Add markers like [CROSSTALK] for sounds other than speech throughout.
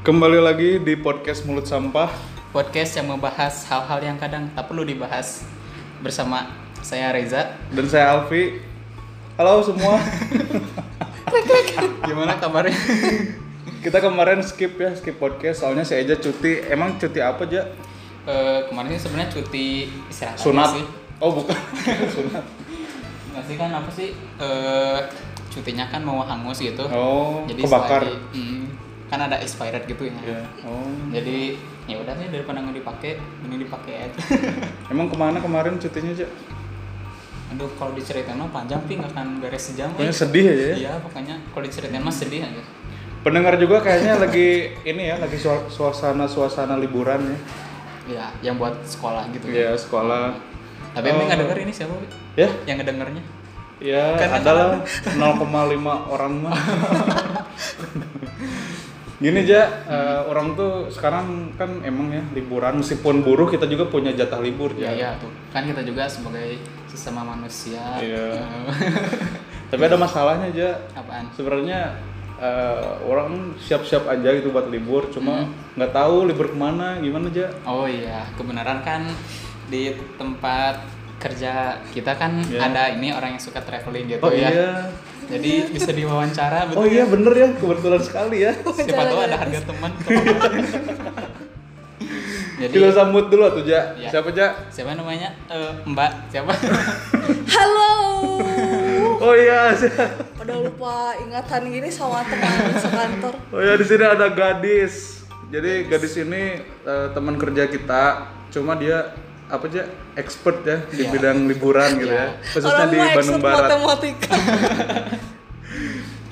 Kembali lagi di podcast Mulut Sampah. podcast yang membahas hal-hal yang kadang tak perlu dibahas bersama saya Reza. Dan saya Alfi. Halo semua. [LAUGHS] Gimana kabarnya? [LAUGHS] Kita kemarin skip ya, skip podcast soalnya saya aja cuti. Emang cuti apa aja? Eh, kemarin sebenarnya cuti istirahat Sunat. sih. Oh, bukan. [LAUGHS] Sunat. Nggak sih kan apa sih? Eh, cutinya kan mau hangus gitu. Oh, Jadi kebakar. selagi- mm, kan ada expired gitu ya. Ya. Oh. Jadi ya udah sih daripada nggak dipakai, mending dipakai aja. [LAUGHS] Emang ke mana kemarin cutinya aja? Aduh, kalau diceritain mah panjang tapi nggak akan beres sejam. Pokoknya sedih aja ya. Iya, pokoknya kalau diceritain mah sedih aja. Pendengar juga kayaknya lagi [LAUGHS] ini ya, lagi sua- suasana-suasana liburan ya. Ya, yang buat sekolah gitu. Iya, sekolah. Tapi emang Oh. nggak denger ini siapa? Ya, Yang ngedengernya? ya Karena adalah 0,5 orang mah. [LAUGHS] Gini aja, eh, orang tuh sekarang kan emang ya liburan meskipun buruh kita juga punya jatah libur Ya, ya. ya tuh. Kan kita juga sebagai sesama manusia. Iya. [LAUGHS] Tapi ada masalahnya aja. apaan? Sebenarnya eh, orang siap-siap aja gitu buat libur, cuma nggak tahu libur ke mana, gimana aja. Oh iya, kebenaran kan di tempat kerja kita kan Iya. ada ini orang yang suka traveling gitu Oh ya. iya. Jadi bisa diwawancara betul. Oh iya bener ya, kebetulan sekali ya. Siapa tahu ada harga teman. [LAUGHS] Jadi Kita sambut dulu tuh Ja. Iya. Siapa Ja? siapa namanya? Eh, Mbak, siapa? [LAUGHS] Halo. Oh iya. Pada lupa ingatan gini sama teman sekantor. Oh ya di sini ada gadis. Jadi gadis ini eh, teman kerja kita. Cuma dia apa aja expert ya di Iya. bidang liburan gitu Iya. ya. Khususnya Orang di Bandung Barat. matematika.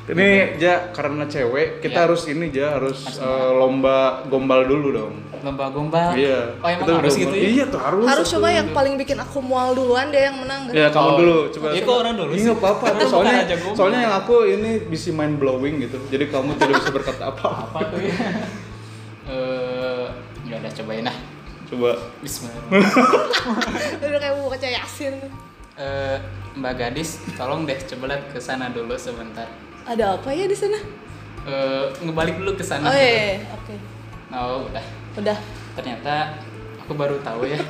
Ini Ja karena cewek kita Iya. harus ini Ja harus eh, lomba gombal dulu dong. Lomba gombal. Iya. Oh emang Kita harus gombal. gitu ya? Iya tuh harus. Harus coba yang paling bikin aku mual duluan dia yang menang. Ya kamu Oh. dulu coba. Iya, kok orang dulu Iya apa-apa. Soalnya soalnya yang aku ini bisa mind blowing gitu. Jadi kamu tidak bisa berkata apa-apa. Apa tuh ya? [LAUGHS] Eh, ya udah cobain lah. Coba. Bismillahirrahmanirrahim. [LAUGHS] Udah kayak mau baca Yasin. Eh, Mbak gadis, tolong deh coba lihat ke sana dulu sebentar. Ada apa ya di sana? Eh, ngebalik dulu ke sana. Oh iya, iya. oke. Oh, udah. Udah. Ternyata aku baru tahu ya.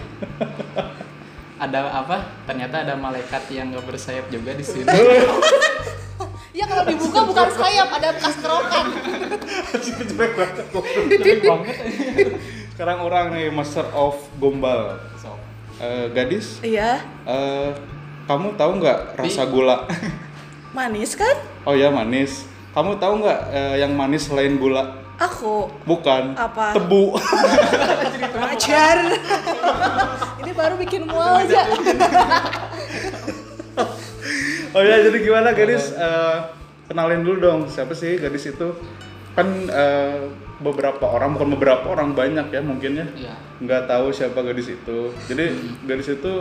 ada apa? Ternyata ada malaikat yang gak bersayap juga di sini. [LAUGHS] Ya kalau dibuka bukan sayap, ada bekas kerokan. [LAUGHS] Jelek banget. Jelek banget. Sekarang orang nih master of gombal. So, Eh, gadis, Iya, eh, kamu tahu nggak rasa gula? [LAUGHS] manis kan? Oh ya manis. Kamu tahu nggak eh, yang manis selain gula? Aku Bukan. Apa? Tebu. [LAUGHS] ajar. [LAUGHS] Ini baru bikin mual aja. oh ya jadi gimana gadis? Eh, kenalin dulu dong siapa sih gadis itu? Kan eh, beberapa orang bukan beberapa orang banyak ya mungkin ya Iya. nggak tahu siapa gadis itu. Jadi gadis itu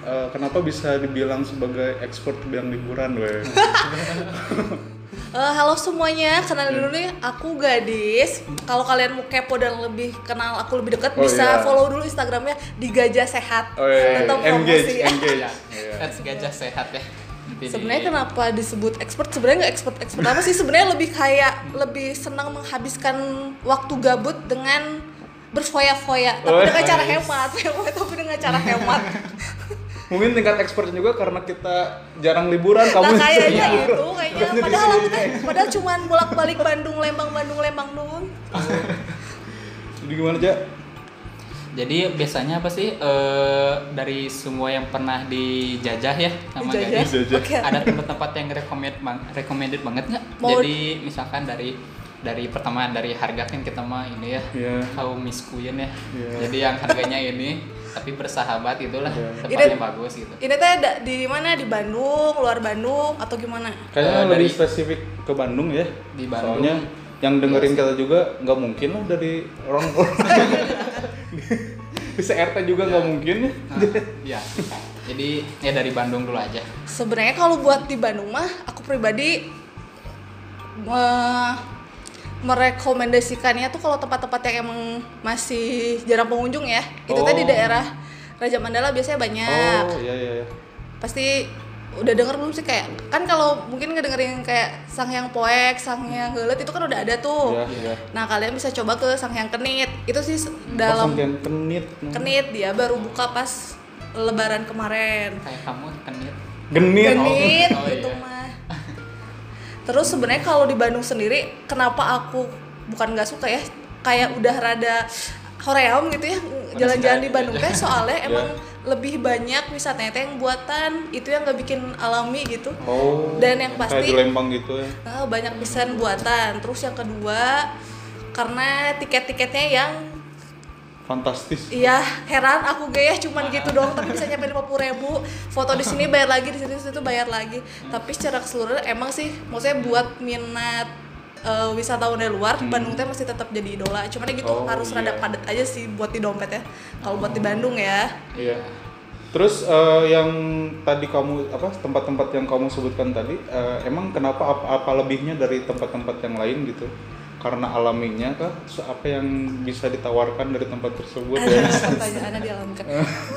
eh, kenapa bisa dibilang sebagai expert di bidang liburan, weh? [LAUGHS] Eh, halo semuanya, kenalin dulu nih, aku gadis. Kalau kalian mau kepo dan lebih kenal aku lebih dekat, Oh, bisa iya. follow dulu Instagramnya di Gajah Sehat. Oh iya, Tetap engage, promosi. engage. ya, Iya. Pets gajah sehat ya. Sebenarnya kenapa disebut expert? Sebenarnya nggak expert expert apa sih? Sebenarnya lebih kayak lebih senang menghabiskan waktu gabut dengan berfoya-foya, tapi Oh, dengan cara nice. [LAUGHS] hemat, tapi dengan cara hemat. [LAUGHS] Mungkin tingkat expertnya juga karena kita jarang liburan, kamu Nah kayaknya gitu, liburan. kayaknya padahal aku padahal cuman bolak-balik Bandung, Lembang, Bandung, Lembang doang. [LAUGHS] Jadi gimana aja? Jadi biasanya apa sih eh, dari semua yang pernah dijajah ya sama Dijajah. gadis? Dijajah. Oke. [LAUGHS] Ada tempat-tempat yang recommend bang- recommended banget nggak? Jadi misalkan dari dari pertama dari harga kan kita mah ini ya Iya. kaum miskuyen ya. Iya. Jadi yang harganya ini tapi bersahabat itulah Iya. tempatnya Ini- bagus gitu. Ini teh di mana? Di Bandung, luar Bandung, atau gimana? Kayaknya Eh, lebih dari- spesifik ke Bandung ya. Di Bandung. Soalnya yang dengerin kita juga nggak mungkin lah dari orang [LAUGHS] [LAUGHS] di CRT juga nggak mungkin ya. Nah, ya. Jadi ya dari Bandung dulu aja. Sebenarnya kalau buat di Bandung mah, aku pribadi me- merekomendasikannya tuh kalau tempat-tempat yang emang masih jarang pengunjung ya. Itu tadi di Oh. daerah Raja Mandala biasanya banyak. Oh iya iya. iya. Pasti udah denger belum sih kayak kan kalau mungkin ngedengerin kayak sang yang poek, sang yang gelet itu kan udah ada tuh. Iya, iya. Nah kalian bisa coba ke sang yang kenit. Itu sih s- Dalam dalam yang kenit. kenit dia baru buka pas lebaran kemarin. kayak kamu kenit Genit. Genit Oh, gitu iya. mah. Terus sebenarnya kalau di Bandung sendiri kenapa aku bukan nggak suka ya kayak udah rada hoream gitu ya jalan-jalan di Bandung teh soalnya [LAUGHS] Iya. emang lebih banyak wisatanya teh yang buatan itu yang nggak bikin alami gitu Oh. Dan yang Kayak pasti- di Lembang gitu ya. Ah, banyak pisan buatan terus yang kedua karena tiket-tiketnya yang Fantastis. Iya, heran aku gaya cuman gitu dong, tapi bisa nyampe lima ribu. Foto di sini bayar lagi, di sini situ bayar lagi. Tapi secara keseluruhan emang sih, maksudnya buat minat eh, wisatawan dari luar, Bandung teh masih tetap jadi idola. Cuman ya gitu Oh, harus rada iya. padat aja sih buat di dompet ya. Kalau buat di Bandung ya. Iya. Terus eh, yang tadi kamu apa tempat-tempat yang kamu sebutkan tadi eh, emang kenapa apa, apa lebihnya dari tempat-tempat yang lain gitu? Karena alaminya kah? So, Apa yang bisa ditawarkan dari tempat tersebut ya? [LAUGHS] Pertanyaannya di alam kan.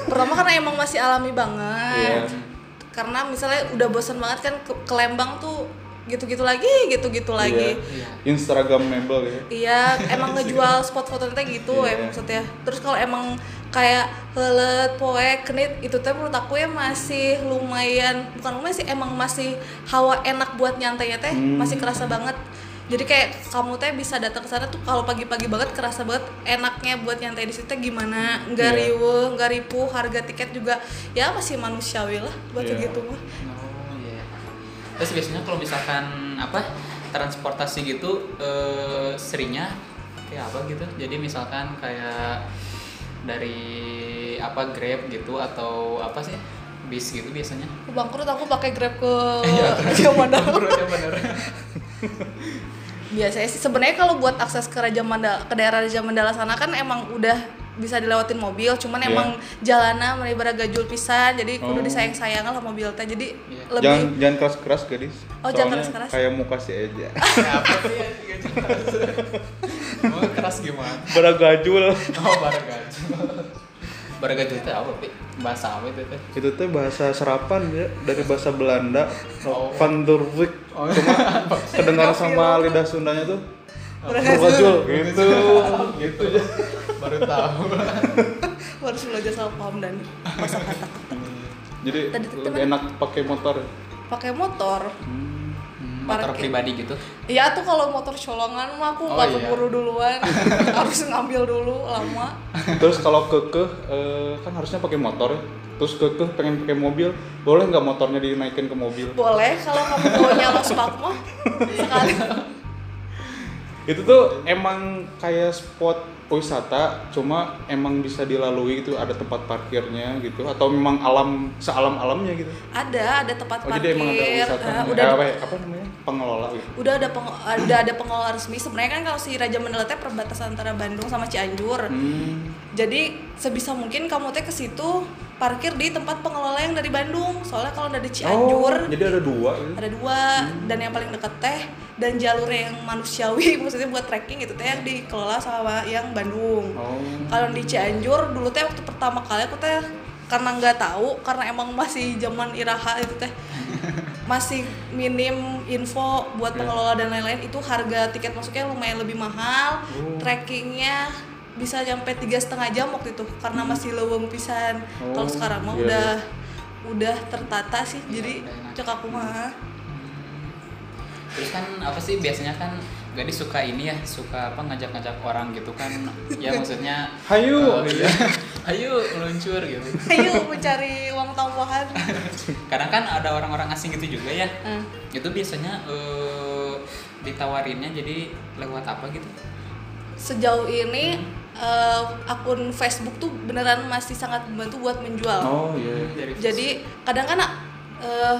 Pertama karena emang masih alami banget. Iya. Karena misalnya udah bosan banget kan ke, ke Lembang tuh gitu-gitu lagi, gitu-gitu lagi. iya Instagramable ya. Iya, emang ngejual spot foto teh gitu Iya. ya maksudnya. Terus kalau emang kayak helet, poek, kenit itu teh menurut aku ya masih lumayan bukan lumayan sih emang masih hawa enak buat nyantainya teh Hmm. masih kerasa banget. Jadi kayak kamu teh bisa datang ke sana tuh kalau pagi-pagi banget kerasa banget enaknya buat nyantai di situ teh gimana, nggak Iya. riuh, nggak ripuh, harga tiket juga ya masih manusiawi lah buat Iya. segitu mah. Terus biasanya kalau misalkan apa transportasi gitu eh, seringnya kayak apa gitu? Jadi misalkan kayak dari apa Grab gitu atau apa sih bis gitu biasanya? Bangkrut aku pakai Grab ke [LAUGHS] Iya, Jawa Mandala. [LAUGHS] Ya biasanya sih sebenarnya kalau buat akses ke Raja Mandala ke daerah Raja Mandala sana kan emang udah bisa dilewatin mobil cuman Iya. emang jalanan melibara gajul pisan jadi kudu Oh. disayang sayangan lah mobil teh jadi Iya. lebih Jangan jangan keras-keras gadis. Oh, jangan Soalnya keras-keras. Kayak muka si Eja. Ya, [LAUGHS] apa sih. Mau keras gimana? Beragajul. Oh baragaju. Baragaju itu apa? Pi? Bahasa apa itu teh? Itu tuh bahasa serapan ya dari bahasa Belanda. Oh. Van der Wijk. Oh. Cuma [LAUGHS] kedengar sama lidah Sundanya tuh Beragajul. Beragajul gitu. gitu ya. Baru tahu. harus belajar salah paham dan masa kata Jadi Tadi lebih enak pakai motor. pakai motor Hmm, motor Parkir. pribadi gitu. Iya tuh kalau motor colongan mah aku Oh, nggak iya. keburu duluan [LAUGHS] harus ngambil dulu lama Terus kalau kekeh eh, kan harusnya pakai motor ya. Terus kekeh pengen pakai mobil, boleh nggak motornya dinaikin ke mobil? boleh kalau kamu bawanya los mah sekali Itu tuh emang kayak spot wisata, cuma emang bisa dilalui gitu, ada tempat parkirnya gitu, atau memang alam sealam alamnya gitu. ada ada tempat Oh parkir jadi emang ada wisata, eh, udah eh, apa, ya, apa namanya pengelola gitu. udah ada peng, udah ada pengelola resmi sebenarnya kan kalau si Raja Mandala perbatasan antara Bandung sama Cianjur Hmm. Jadi sebisa mungkin kamu teh ke situ parkir di tempat pengelola yang dari Bandung soalnya kalau dari Cianjur Oh, jadi ada dua gitu. ada dua dan yang paling deket teh dan jalur yang manusiawi [LAUGHS] maksudnya buat trekking itu teh yang dikelola sama yang Bandung Oh. kalau di Cianjur dulu teh waktu pertama kali aku teh karena nggak tahu karena emang masih zaman iraha itu teh [LAUGHS] masih minim info buat Ya. pengelola dan lain-lain itu harga tiket masuknya lumayan lebih mahal Oh. trekkingnya bisa sampai tiga setengah jam waktu itu karena masih leweng pisan Oh, kalau sekarang mah iya, udah udah tertata sih jadi udah enak. cek aku mah Terus kan apa sih biasanya kan gadis suka ini ya, suka apa ngajak-ngajak orang gitu kan. Ya maksudnya Hayu. iya. Ayo meluncur gitu. ayo mencari uang tambahan [LAUGHS] Kadang kan ada orang-orang asing gitu juga ya. Eh, Itu biasanya eh, ditawarinnya jadi lewat apa gitu? Sejauh ini eh, akun Facebook tuh beneran masih sangat membantu buat menjual Oh iya. Dari jadi kadang kan eh,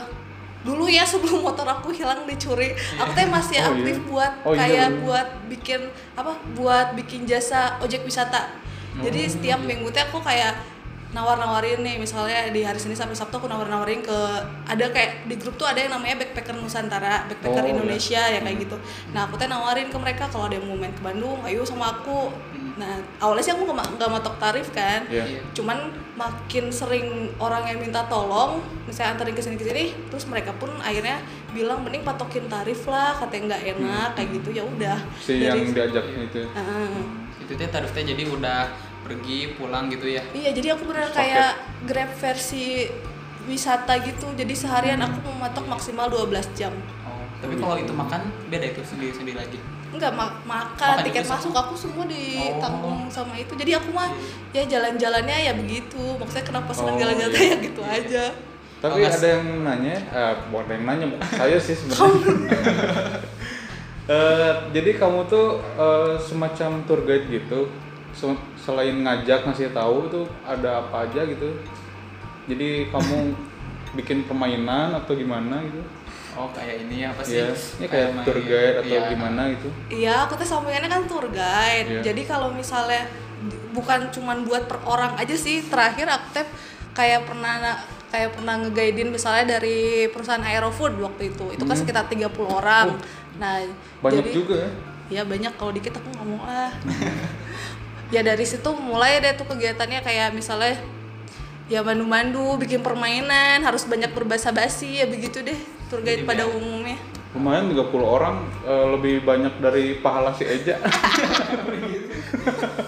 dulu ya sebelum [LAUGHS] motor aku hilang dicuri aku teh masih Oh, aktif iya. buat Oh, iya, kayak bener. buat bikin apa buat bikin jasa ojek wisata Oh, jadi setiap iya. minggu teh aku kayak nawar-nawarin nih misalnya di hari Senin sampai Sabtu aku nawar-nawarin ke ada kayak di grup tuh ada yang namanya backpacker Nusantara backpacker Oh, iya. Indonesia ya kayak gitu nah aku teh nawarin ke mereka kalau ada yang mau main ke Bandung ayo sama aku Nah awalnya sih aku nggak ma- nggak matok tarif kan. Iya. Cuman makin sering orang yang minta tolong, misalnya anterin ke sini ke sini, terus mereka pun akhirnya bilang mending patokin tarif lah, katanya nggak enak kayak gitu ya udah. Hmm. Si yang diajak itu. Heeh. itu teh tarifnya jadi udah pergi pulang gitu ya Iya, jadi aku benar kayak Grab versi wisata gitu. Jadi seharian aku mematok maksimal 12 jam. oh tapi kalau itu makan beda itu sendiri sendiri lagi Enggak ma- makan, Makan tiket masuk aku semua ditanggung Oh. sama itu. Jadi aku mah ya jalan-jalannya ya begitu. Maksudnya kenapa senang Oh, jalan-jalan iya. [LAUGHS] ya gitu aja. Tapi Oh, ada yang nanya, eh, bukan yang nanya, [LAUGHS] saya sih sebenarnya. [LAUGHS] Eh, jadi kamu tuh eh, semacam tour guide gitu, selain ngajak ngasih tahu itu ada apa aja gitu. Jadi kamu bikin permainan atau gimana gitu? oh kayak ini apa sih Iya, ini kayak main- tour guide atau iya. gimana gitu? Iya, aku tuh sampingannya kan tour guide. Iya. Jadi kalau misalnya bukan cuman buat per orang aja sih. Terakhir aku teh kayak pernah kayak pernah ngeguidein misalnya dari perusahaan Aerofood waktu itu. Itu kan Hmm. sekitar 30 orang. Nah, Banyak jadi, juga ya? Ya banyak kalau dikit aku nggak mau ah. [LAUGHS] ya dari situ mulai deh tuh kegiatannya kayak misalnya ya mandu-mandu, bikin permainan, harus banyak berbahasa basi ya begitu deh tour guide Jadi pada biar- umumnya. Lumayan 30 orang eh, lebih banyak dari pahala si Eja. [LAUGHS]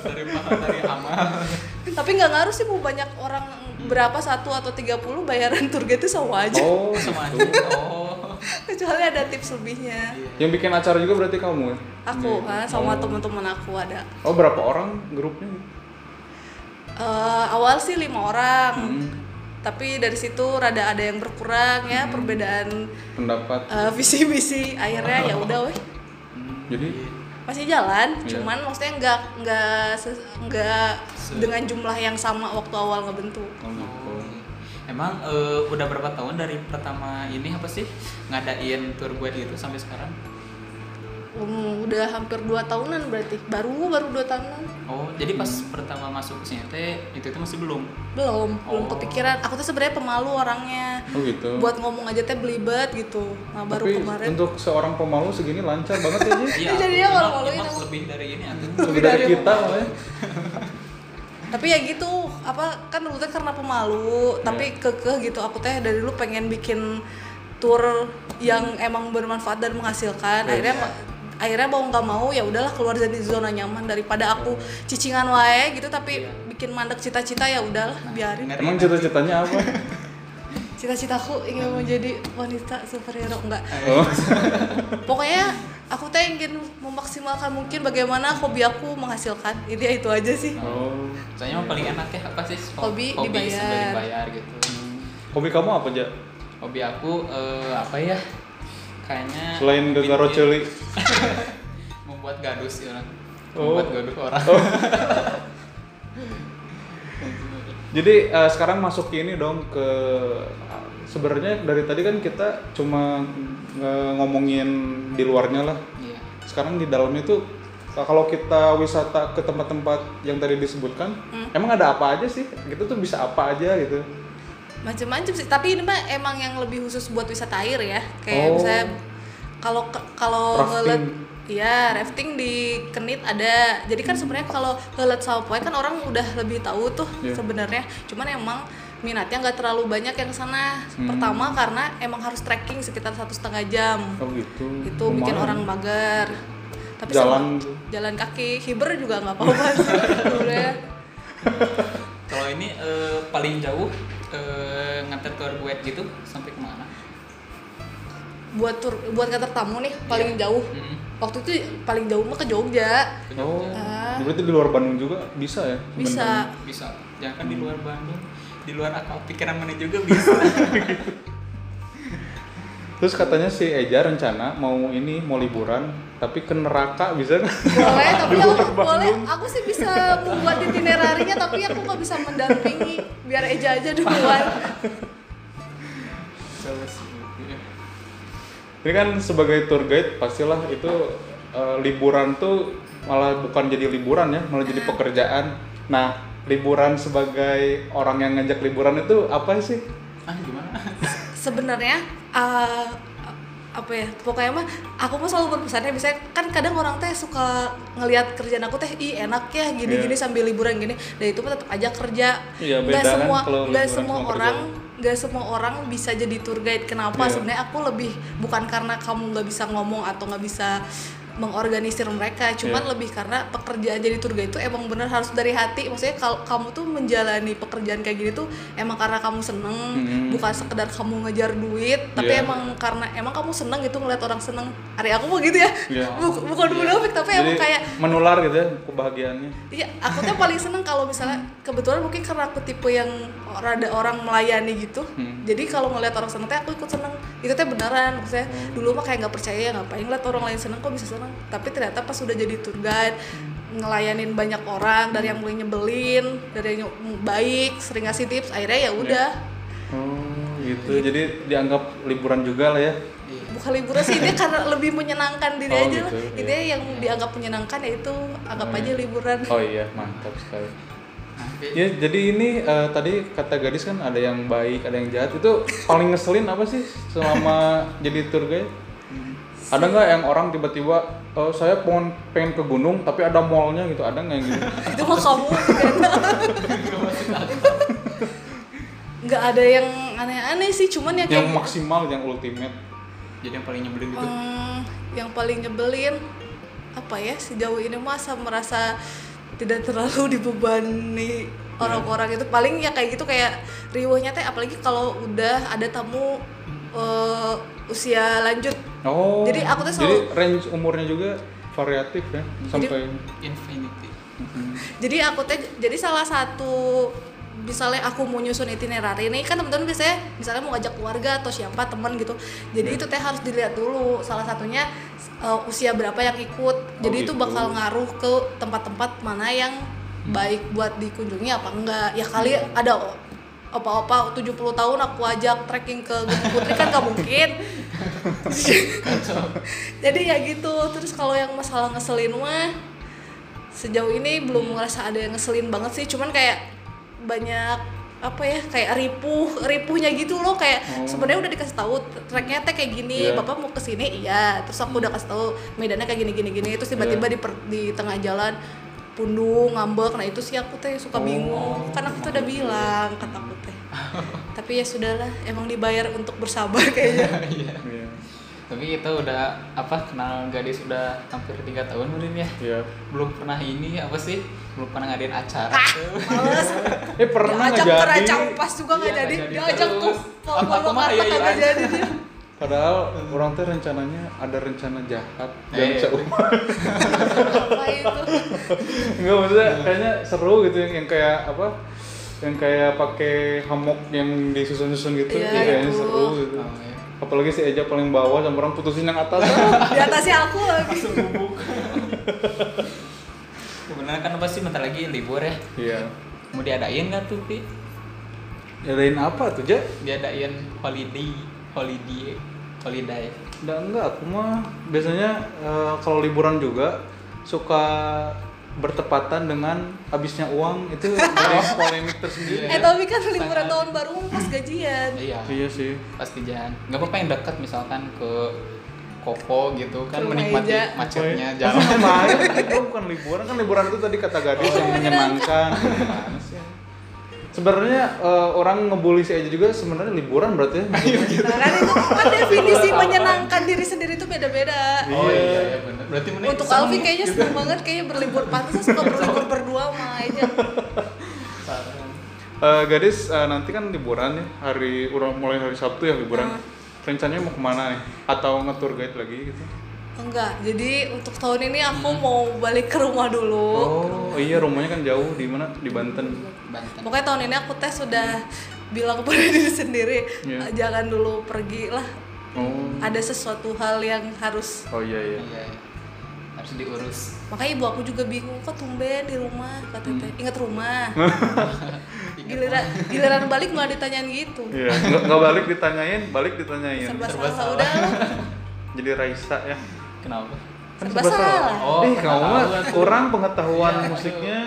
dari mahal dari amal Tapi nggak ngaruh sih mau banyak orang berapa satu atau 30 bayaran tour guide itu sama aja. Oh, sama gitu. aja oh [LAUGHS] Kecuali ada tips lebihnya. Yang bikin acara juga berarti kamu ya? Aku kan sama Oh. teman-teman aku ada. Oh, berapa orang grupnya? Eh, awal sih lima orang. Hmm, Tapi dari situ rada ada yang berkurang ya perbedaan pendapat. eh, visi-visi. Akhirnya ya [LAUGHS] udah weh Jadi masih jalan. Iya. Cuman maksudnya nggak nggak nggak dengan jumlah yang sama waktu awal ngebentuk. oh, gitu. Emang eh, udah berapa tahun dari pertama ini apa sih ngadain tour guide gitu sampai sekarang? Um, udah hampir dua tahunan berarti. Baru baru dua tahunan. Oh, jadi pas pertama masuk ke sini teh itu itu masih belum. Belum, belum Oh. kepikiran. Aku tuh sebenarnya pemalu orangnya. Oh gitu. Buat ngomong aja teh belibet gitu. Nah, baru Tapi kemarin. untuk seorang pemalu segini lancar banget ya, Ji. Iya. jadinya emang- kalau maluin emang aku- lebih dari ini atuh. Lebih dari kita malah. [LAUGHS] tapi ya gitu apa kan dulu teh karena pemalu tapi Iya. kekeh gitu aku teh dari dulu pengen bikin tour yang emang bermanfaat dan menghasilkan Iya. akhirnya akhirnya mau nggak mau ya udahlah keluar dari zona nyaman daripada aku cicingan wae gitu tapi Iya. bikin mandek cita-cita ya udahlah biarin Emang cita-citanya apa? [LAUGHS] cita-citaku ingin menjadi wanita superhero enggak Oh. [LAUGHS] pokoknya aku teh ingin memaksimalkan mungkin bagaimana hobi aku menghasilkan ini itu aja sih Oh. Soalnya paling enak ya apa sih? Ho- Hobi sambil dibayar. dibayar gitu. Hobi kamu apa aja? Hobi aku eh, apa ya? Kayaknya Selain gegaro ceuli. [LAUGHS] membuat gaduh sih orang. Oh. Membuat gaduh orang. [LAUGHS] Jadi eh, sekarang masuk ke ini dong ke sebenarnya dari tadi kan kita cuma eh, ngomongin di luarnya lah. Iya. Sekarang di dalamnya itu kalau kita wisata ke tempat-tempat yang tadi disebutkan, emang ada apa aja sih? Gitu tuh bisa apa aja gitu. macem-macem sih tapi ini mah emang yang lebih khusus buat wisata air ya kayak Oh. misalnya kalau kalau Rafting. Iya, rafting di Kenit ada. Jadi kan sebenarnya kalau ngelet Salpoe kan orang udah lebih tahu tuh Iya. sebenarnya. Cuman emang minatnya nggak terlalu banyak yang sana. Hmm. Pertama karena emang harus trekking sekitar satu setengah jam. Oh gitu. Itu bikin Lumayan. orang mager. Tapi Jalan sama- jalan kaki, hiber juga nggak apa-apa. [LAUGHS] Kalau ini eh, paling jauh eh, nganter guide gitu sampai ke mana? Buat tur buat nganter tamu nih paling Iya. jauh Mm-mm. waktu itu paling jauh mah ke Jogja Ke Oh, Jogja. Ah. berarti di luar Bandung juga bisa ya? bisa Bisa. Jangan kan di luar Bandung, di luar akal pikiran mana juga bisa. [LAUGHS] Terus katanya si Eja rencana mau ini mau liburan, tapi ke neraka bisa boleh tapi aku boleh Bandung. aku sih bisa membuat itinerarinya tapi aku nggak bisa mendampingi biar Eja aja duluan Ini kan sebagai tour guide pastilah itu eh, liburan tuh malah bukan jadi liburan ya, malah jadi pekerjaan. Nah, liburan sebagai orang yang ngajak liburan itu apa sih? ah gimana? sebenarnya uh, apa ya pokoknya mah aku mah selalu berpesannya misalnya kan kadang orang teh suka ngelihat kerjaan aku teh ih enak ya gini Iya. gini sambil liburan gini. Dan itu mah tetap aja kerja. Iya, nggak beda kan semua kalau nggak semua orang nggak semua orang bisa jadi tour guide. Kenapa? Iya. sebenarnya aku lebih bukan karena kamu nggak bisa ngomong atau nggak bisa mengorganisir mereka cuman Iya. lebih karena pekerjaan jadi tour guide itu emang bener harus dari hati maksudnya kalau kamu tuh menjalani pekerjaan kayak gini tuh emang karena kamu seneng Mhm. bukan sekedar kamu ngejar duit tapi Iya. emang karena emang kamu seneng gitu ngeliat orang seneng hari aku mau gitu ya. [LAUGHS] Buk- bukan munafik tapi Jadi emang kayak menular gitu ya kebahagiaannya. Iya, aku tuh paling seneng kalau misalnya kebetulan mungkin karena aku tipe yang rada orang melayani gitu. Hmm. Jadi kalau ngeliat orang seneng teh aku ikut seneng. Itu teh beneran. Maksudnya Hmm. dulu mah kayak nggak percaya ya ngapain ngeliat orang lain seneng kok bisa seneng. Tapi ternyata pas udah jadi tour guide ngelayanin banyak orang dari yang mulai nyebelin, dari yang baik, sering ngasih tips, akhirnya ya udah. Oh, gitu. Jadi dianggap liburan juga lah ya. Iya. Bukan liburan sih, dia karena [LAUGHS] lebih menyenangkan diri Oh, aja lah. gitu, iya. Intinya yang dianggap menyenangkan ya itu anggap Oh, aja iya. liburan. Oh iya, mantap sekali. Tapi- Ya, jadi ini eh, tadi kata gadis kan ada yang baik, ada yang jahat. Itu paling ngeselin apa sih selama [LAUGHS] jadi tour guide? Ada nggak yang orang tiba-tiba "Eh, saya pengen pengen ke gunung tapi ada mallnya gitu, ada nggak yang gitu? [LAUGHS] itu mah kamu [LAUGHS] nggak ada yang aneh-aneh sih cuman ya yang kayak maksimal, yang ultimate. jadi yang paling nyebelin itu Hmm, yang paling nyebelin apa ya sejauh ini masa merasa tidak terlalu dibebani orang-orang itu. Paling ya kayak gitu kayak riuhnya teh apalagi kalau udah ada tamu eh, usia lanjut. Oh. Jadi aku tuh Jadi selalu- range umurnya juga variatif ya, sampai infinity. Jadi aku teh jadi salah satu misalnya aku mau nyusun itinerary ini kan teman-teman biasanya misalnya mau ngajak keluarga atau siapa teman gitu. Jadi Hmm. itu teh harus dilihat dulu salah satunya uh, usia berapa yang ikut. Jadi itu gitu. bakal ngaruh ke tempat-tempat mana yang baik buat dikunjungi apa enggak. Ya kali ada o- opa-opa 70 tahun aku ajak trekking ke Gunung Putri kan gak mungkin. [LAUGHS] Jadi ya gitu. Terus kalau yang masalah ngeselin mah sejauh ini belum ngerasa ada yang ngeselin banget sih. Cuman kayak banyak apa ya kayak ripuh ripuhnya gitu loh kayak Oh. sebenarnya udah dikasih tahu treknya teh kayak gini Iya. bapak mau ke sini iya terus aku udah kasih tahu medannya kayak gini gini gini terus tiba-tiba Iya. di per- di tengah jalan pundung ngambek nah itu sih aku teh suka Oh. bingung karena aku tuh udah bilang kata aku teh [LAUGHS] tapi ya sudahlah emang dibayar untuk bersabar kayaknya [LAUGHS] Iya. Tapi kita udah apa kenal gadis udah hampir tiga tahun mungkin ya Iya. belum pernah ini apa sih belum pernah ngadain acara Ah, tuh. males Eh pernah nggak jadi? Raja Upas juga nggak Iya, jadi nggak jadi diajak ke terus. Aku- mah iya, iya nggak jadi dia Padahal orang teh rencananya ada rencana jahat dan Eh, apa itu Enggak maksudnya kayaknya seru gitu yang, yang kayak apa? Yang kayak pakai hammock yang disusun-susun gitu, Iya, kayaknya seru gitu. Oh, iya. Apalagi si Eja paling bawah sama orang putusin yang atas. [LAUGHS] di atasnya aku lagi Sebenarnya [LAUGHS] kan apa sih bentar lagi libur ya Iya. mau diadain nggak tuh Pi? Jadain apa tuh, Ja? diadain holiday holiday holiday Enggak, enggak, aku mah biasanya eh, kalau liburan juga suka bertepatan dengan habisnya uang itu [LAUGHS] dari polemik tersendiri. eh ya. tapi kan liburan tahun baru pas gajian iya Iya sih. pasti jangan nggak apa-apa yang dekat misalkan ke Kopo gitu kan rumah menikmati Eja. macetnya Jalan jalan main itu bukan liburan kan liburan itu tadi kata gadis Oh, yang menyenangkan. Sebenarnya eh, orang ngebully si Eja juga sebenarnya liburan berarti. ya? nah kan itu kan definisi menyenangkan diri sendiri itu beda-beda oh iya iya benar berarti mana untuk Alfi kayaknya gitu. seneng banget kayaknya berlibur pantas suka berlibur berdua sama aja Parah. [LAUGHS] Eh, gadis eh, nanti kan liburan ya hari mulai hari Sabtu ya liburan. Rencananya mau ke mana nih? Atau ngetur guide lagi gitu? Enggak jadi untuk tahun ini aku mau balik ke rumah dulu Oh iya rumahnya kan jauh di mana di Banten. Banten pokoknya tahun ini aku tes sudah bilang kepada [LAUGHS] diri sendiri Iya. "Ah, jangan dulu pergi lah Oh ada sesuatu hal yang harus oh iya iya. iya iya. harus diurus makanya ibu aku juga bingung kok tumben di rumah kata teh ingat rumah [LAUGHS] [LAUGHS] giliran giliran balik malah ditanyain gitu Iya nggak nggak balik ditanyain balik ditanyain. serba serba salah salah. udah. Jadi Raisa ya. Kenapa Kan serba serba salah. salah Oh, eh kamu mah kurang pengetahuan Iya, musiknya.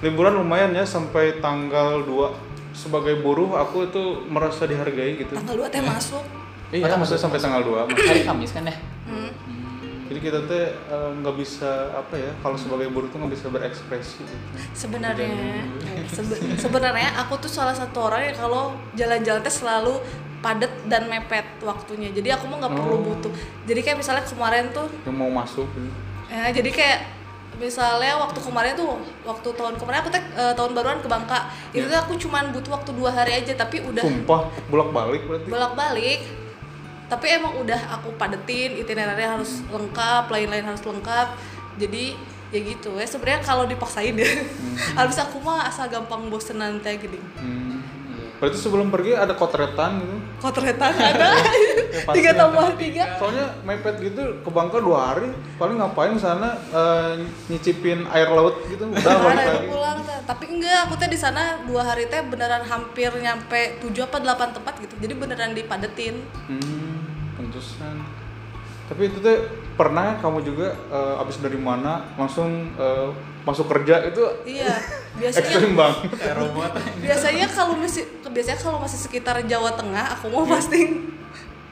Liburan lumayan ya sampai tanggal 2 sebagai buruh aku itu merasa dihargai gitu. tanggal 2 teh masuk Iya, tanggal maksudnya sampai tanggal 2. hari Kamis kan ya hmm. Jadi kita teh eh, nggak bisa apa ya, kalau sebagai buruh tuh nggak bisa berekspresi gitu. sebenarnya sebe- sebenarnya aku tuh salah satu orang yang kalau jalan-jalan teh selalu padat dan mepet waktunya. Jadi aku mah nggak perlu Oh. butuh. Jadi kayak misalnya kemarin tuh Yang mau masuk. Ya jadi kayak misalnya waktu kemarin tuh waktu tahun kemarin aku teh eh, tahun baruan ke Bangka. Itu tuh aku cuman butuh waktu dua hari aja tapi udah Sumpah, bolak-balik berarti. bolak-balik. Tapi emang udah aku padetin itinerary harus lengkap lain-lain harus lengkap. Jadi ya gitu. Ya sebenarnya kalau dipaksain ya. [LAUGHS] Habis aku mah asal gampang bosenan teh gini. Hmm. Berarti sebelum pergi ada kotretan gitu. kotretan [LAUGHS] ada. Pasti tiga tambah tiga. Soalnya mepet gitu ke Bangka dua hari, paling ngapain sana eh, nyicipin air laut gitu, udah balik lagi. pulang tapi enggak aku teh di sana dua hari teh beneran hampir nyampe tujuh apa delapan tempat gitu. Jadi beneran dipadetin. Hmm, pantesan. Tapi itu teh pernah kamu juga eh, abis dari mana langsung eh, masuk kerja itu iya [LAUGHS] biasanya ekstrim robot. Biasanya kalau masih biasanya kalau masih sekitar Jawa Tengah aku mau pasti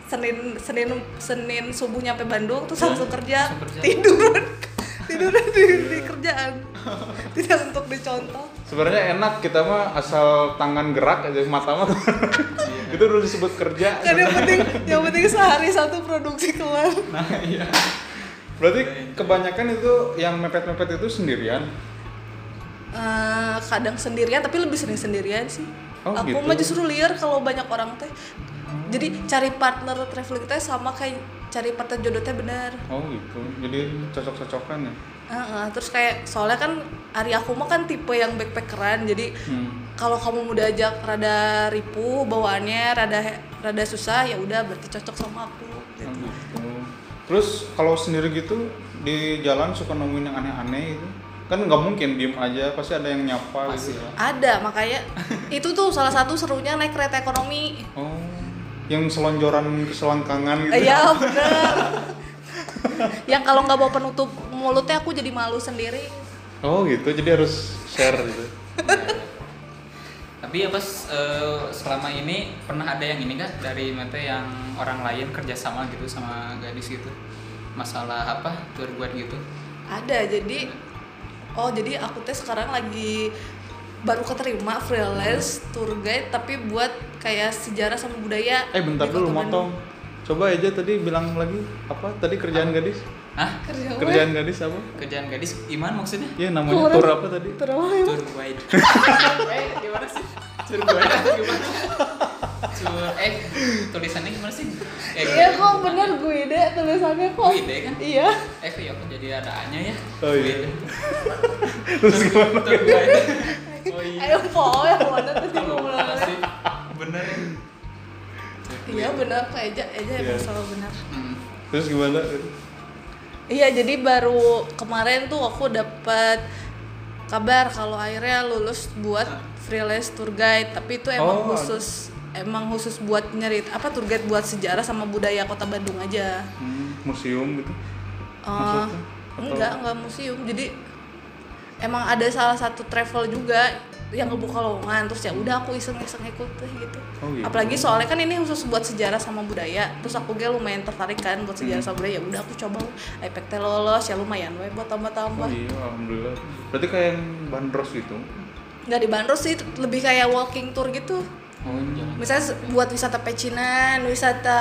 Senin Senin Senin subuh nyampe Bandung terus Ya, langsung kerja, tiduran tiduran [LAUGHS] di, di kerjaan. Tidak untuk dicontoh. Sebenarnya enak kita mah asal tangan gerak aja mata mah. [LAUGHS] Itu dulu disebut kerja. kan yang penting yang penting sehari satu produksi keluar. Nah iya Berarti kebanyakan itu yang mepet-mepet itu sendirian. Eh, kadang sendirian tapi lebih sering sendirian sih Oh, aku gitu. mah justru liar kalau banyak orang teh jadi cari partner traveling teh sama kayak cari partner jodoh teh benar Oh gitu. Jadi cocok-cocokan ya. Heeh, terus kayak soalnya kan Ari aku mah kan tipe yang backpackeran jadi Hmm. kalau kamu mau diajak rada ripuh bawaannya rada rada susah ya udah berarti cocok sama aku. Terus kalau sendiri gitu di jalan suka nemuin yang aneh-aneh itu kan nggak mungkin diem aja pasti ada yang nyapa pasti gitu. ada makanya itu tuh salah satu serunya naik kereta ekonomi Oh, yang selonjoran ke selangkangan gitu. iya [LAUGHS] bener yang kalau nggak bawa penutup mulutnya aku jadi malu sendiri Oh gitu. Jadi harus share gitu. [LAUGHS] tapi ya pas eh, selama ini pernah ada yang ini nggak dari mete yang orang lain kerjasama gitu sama gadis gitu masalah apa tour guide gitu ada jadi oh jadi aku teh sekarang lagi baru keterima freelance tour guide tapi buat kayak sejarah sama budaya Eh bentar dulu motong. Coba aja tadi bilang lagi apa? Tadi kerjaan gadis? Hah? Bandung. kerja apa? Kerjaan gadis apa? kerjaan gadis iman maksudnya Iya namanya Kurang. tour apa tadi? Tour apa ya? tour guide [LAUGHS] eh gimana sih tour guide gimana tour eh tulisannya gimana sih eh, iya kok bener gue deh tulisannya kok Guide kan? iya eh kok ya kok jadi ada A nya ya Oh, iya. Terus gimana? tour guide [LAUGHS] oh iya ayo po yang mana Terima dimulai kasih. bener iya bener kok Eja Eja Iya. emang selalu benar Hmm. Terus gimana? Iya jadi baru kemarin tuh aku dapat kabar kalau akhirnya lulus buat freelance tour guide. Tapi itu emang Oh, khusus emang khusus buat nyerit apa tour guide buat sejarah sama budaya kota Bandung aja. Hmm, museum gitu. Maksudnya? Atau- enggak enggak museum. Jadi emang ada salah satu travel juga yang ngebuka lowongan terus ya udah aku iseng-iseng ikut gitu. Oh, gitu. apalagi soalnya kan ini khusus buat sejarah sama budaya terus aku gue lumayan tertarik kan buat sejarah Hmm. sama budaya ya udah aku coba IPK teh lolos ya lumayan we buat Oh tambah-tambah iya, alhamdulillah. Berarti kayak yang bandros gitu. nggak dibanderol sih lebih kayak walking tour gitu oh jangan misalnya buat wisata pecinan wisata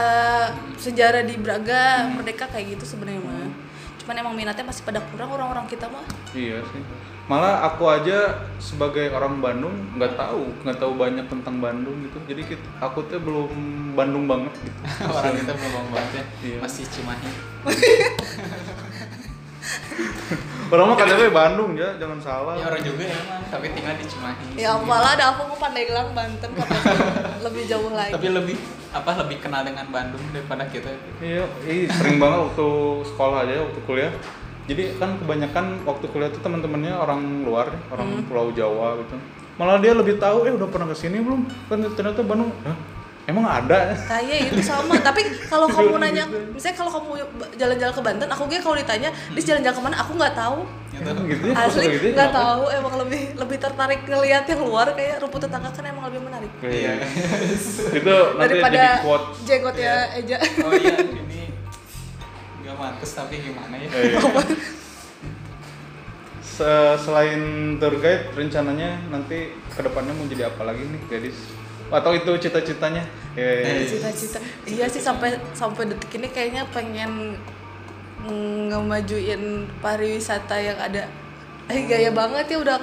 sejarah di Braga Merdeka kayak gitu sebenarnya mah cuman emang minatnya masih pada kurang orang-orang kita mah Iya sih. Malah aku aja sebagai orang Bandung nggak tahu, nggak tahu banyak tentang Bandung gitu. Jadi kita, aku tuh belum Bandung banget gitu. [LAUGHS] orang kita belum banget ya [LAUGHS] Iya. masih Cimahi [LAUGHS] Orang mah KTP Bandung ya, jangan salah. ya orang juga emang tapi tinggal di Cimahi Ya apalah ada aku mau Pandeglang Banten katanya lebih jauh lagi. tapi lebih apa lebih kenal dengan Bandung daripada kita Iya, ih, sering banget waktu sekolah aja, waktu kuliah. Jadi kan kebanyakan waktu kuliah tuh teman-temannya orang luar, orang Pulau Jawa gitu. Malah dia lebih tahu, eh udah pernah ke sini belum? Kan ternyata Bandung, Hah? Emang ada? kayak itu sama tapi kalau [LAUGHS] kamu nanya misalnya kalau kamu jalan-jalan ke Banten aku gue kalau ditanya di jalan-jalan ke mana aku nggak tahu Emang gitu ya? asli gitu ya, nggak tahu emang lebih lebih tertarik ngelihat yang luar kayak rumput tetangga kan emang lebih menarik Iya. [LAUGHS] Itu nanti daripada jadi quote. jenggotnya Eja oh iya [LAUGHS] nggak mantes tapi gimana ya Eh, iya. [LAUGHS] Se- Selain tour guide, rencananya nanti ke depannya mau jadi apa lagi nih, gadis? Atau itu cita-citanya? Eh, cita-cita iya sih sampai sampai detik ini kayaknya pengen ngemajuin pariwisata yang ada eh gaya banget ya udah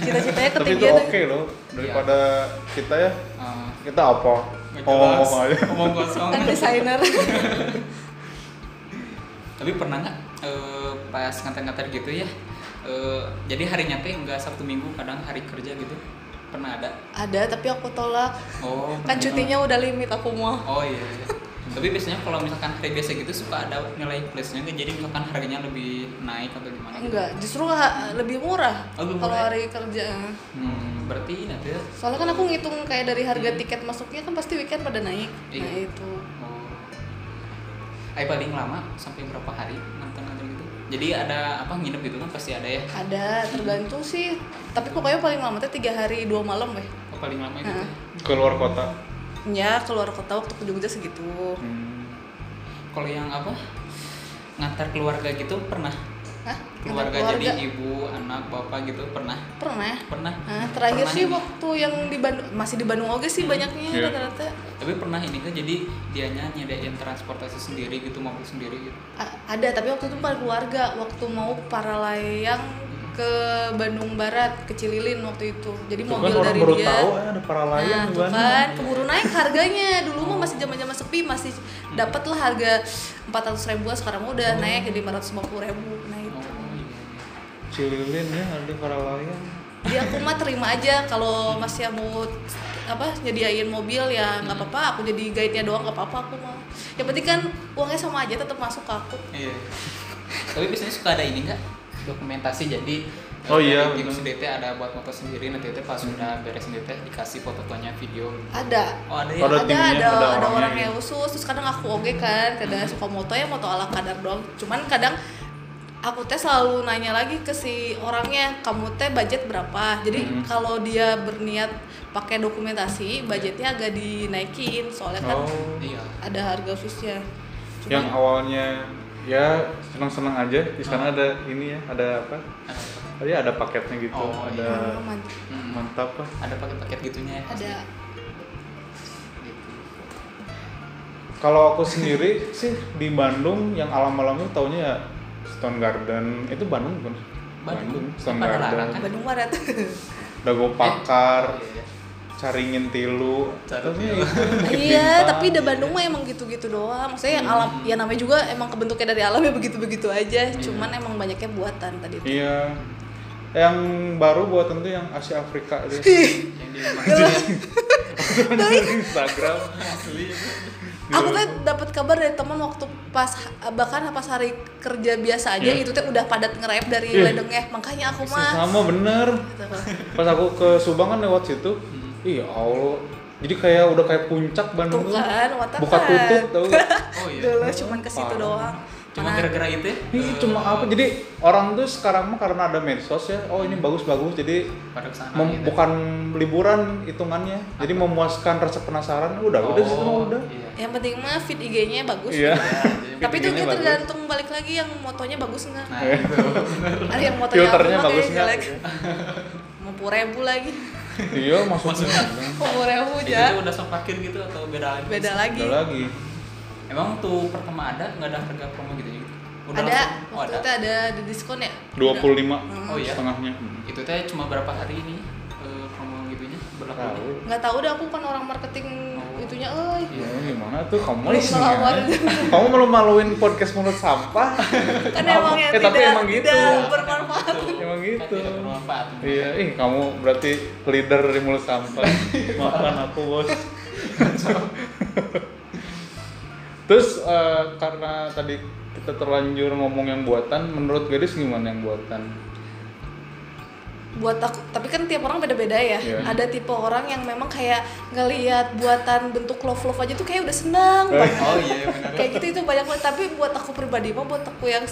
cita-citanya [LAUGHS] tapi itu ketinggian oke loh daripada kita ya. Ah, Kita apa? Oh, aja. ngomong kosong kan desainer [LAUGHS] tapi pernah nggak eh, pas nganter-nganter gitu ya eh, jadi harinya teh nggak sabtu minggu kadang hari kerja gitu pernah ada ada tapi aku tolak oh kan cutinya udah limit aku mau oh iya, iya. tapi biasanya kalau misalkan hari biasa gitu suka ada nilai plusnya nggak? jadi misalkan harganya lebih naik atau gimana gitu? enggak justru ha- lebih murah Oh, lebih kalau ya? hari kerja hmm, berarti ya soalnya kan aku ngitung kayak dari harga tiket masuknya kan pasti weekend pada naik nah Iya. itu Oh. Ay paling lama sampai berapa hari nonton-nonton gitu? Jadi ada apa nginep gitu kan pasti ada ya? ada tergantung sih tapi pokoknya paling lama tuh tiga hari dua malam weh Oh, paling lama itu. Teh. Keluar kota. ya keluar kota waktu ke Jogja segitu Hmm. Kalau yang apa? Ngantar keluarga gitu pernah? Hah? Keluarga, Keluarga? jadi ibu, anak, bapak gitu pernah? pernah Pernah. Nah, terakhir Pernah sih ini. waktu yang di Bandung masih di Bandung oke sih banyaknya Iya. rata-rata Tapi pernah ini kan jadi dianya nyediain transportasi sendiri gitu, mobil sendiri gitu. A- ada tapi waktu itu bukan keluarga. Waktu mau para layang ke Bandung Barat ke Cililin waktu itu. Jadi Tuh mobil kan orang dari baru dia. tahu eh, ada para layang nah tuh kan keburu naik [LAUGHS] harganya. Dulu mah masih zaman zaman sepi masih dapat lah harga 400 ribuan sekarang mah udah naik jadi 450 ribu. Nah itu. Oh iya. Cililin ya ada para layang. Jadi aku mah terima aja kalau masih mau apa nyediain mobil ya nggak apa-apa aku jadi guide nya doang nggak apa-apa aku mah yang penting kan uangnya sama aja tetap masuk ke aku Iya. Tapi biasanya suka ada ini nggak dokumentasi jadi Oh iya, bener. sendiri teh ada buat foto sendiri nanti teh pas sudah beres sendiri teh dikasih foto-fotonya video. ada Oh ada ya. Ada ada timnya, ada, ada ada, orangnya orangnya gitu. khusus terus kadang aku oke kan kadang suka moto ya moto ala kadar doang cuman kadang aku teh selalu nanya lagi ke si orangnya kamu teh budget berapa jadi Hmm. kalau dia berniat pakai dokumentasi budgetnya agak dinaikin soalnya kan Oh. Iya. ada harga khususnya Yang cuman awalnya ya senang-senang aja di sana ada ini ya, ada apa? Oh ya ada paketnya gitu, Oh, ada ah, man- Hmm. mantap lah. Ada paket-paket gitunya ya. ada Gitu. Kalau aku sendiri sih di Bandung yang alam-alamnya taunya ya Stone Garden. Itu Bandung bukan? Bandung. Stone Pada Garden. kan? Bandung Barat [LAUGHS] Dago Pakar, iya, iya. Caringin Tilu. Cari Tapi Tilu. itu [LAUGHS] Bukit iya Bintang. tapi di Bandung mah emang gitu-gitu doang maksudnya yang alam Hmm. ya namanya juga emang kebentuknya dari alam ya begitu-begitu aja cuman emang banyaknya buatan tadi itu Iya. Yang baru buatan tuh yang Asia Afrika itu. [LAUGHS] Yang di Instagram. asli. Aku tuh dapat kabar dari teman waktu pas bahkan pas hari kerja biasa aja Iya. itu tuh udah padat ngerep dari Iya. ledengnya makanya aku mah Sama bener. gitu. [LAUGHS] Pas aku ke Subang kan lewat situ. Iya Allah. Jadi kayak udah kayak puncak Bandung tuh kan Buka tutup tau gak? [LAUGHS] Oh iya. dulu cuman ke situ doang Cuma gara-gara itu ya? Ini eh, cuma apa? Jadi orang tuh sekarang mah karena ada medsos ya. Oh ini bagus-bagus. Jadi pada ke sana mem- gitu. bukan liburan hitungannya. Jadi memuaskan rasa penasaran. Udah, udah situ mah udah. Iya. yang penting mah fit IG-nya bagus Iya. Ya, tapi itu kita bagus. tergantung balik lagi yang motonya bagus nggak Nah, itu. [LAUGHS] ada yang motonya Filternya bagus kayak nggak? jelek mau ribu lagi Iya maksudnya. mau ribu Itu aja tuh udah sok parkir gitu atau beda lagi? beda lagi. Emang tuh pertama ada nggak ada harga promo gitu gitu? ada langsung- oh waktu ada. itu ada di diskon ya 25 Oh iya. setengahnya. Itu teh cuma berapa hari ini eh, promo gitunya berlaku? Tahu. nggak tahu deh aku kan orang marketing Oh. itunya eh Iya. Ya, gimana tuh kamu Malu ngelawar. ya? Kamu malu-maluin podcast mulut sampah. kan emang yang Eh, tapi tidak emang gitu. tidak bermanfaat Emang Kan gitu. tidak bermanfaat. Iya, ih kamu berarti leader di mulut sampah. [LAUGHS] Maafkan aku bos. Terus eh, karena tadi kita terlanjur ngomong yang buatan, menurut gadis gimana yang buatan? Buat aku tapi kan tiap orang beda-beda ya Iya. ada tipe orang yang memang kayak ngelihat buatan bentuk love love aja tuh kayak udah senang Eh. banget oh iya kayak gitu itu banyak banget tapi buat aku pribadi mah buat aku yang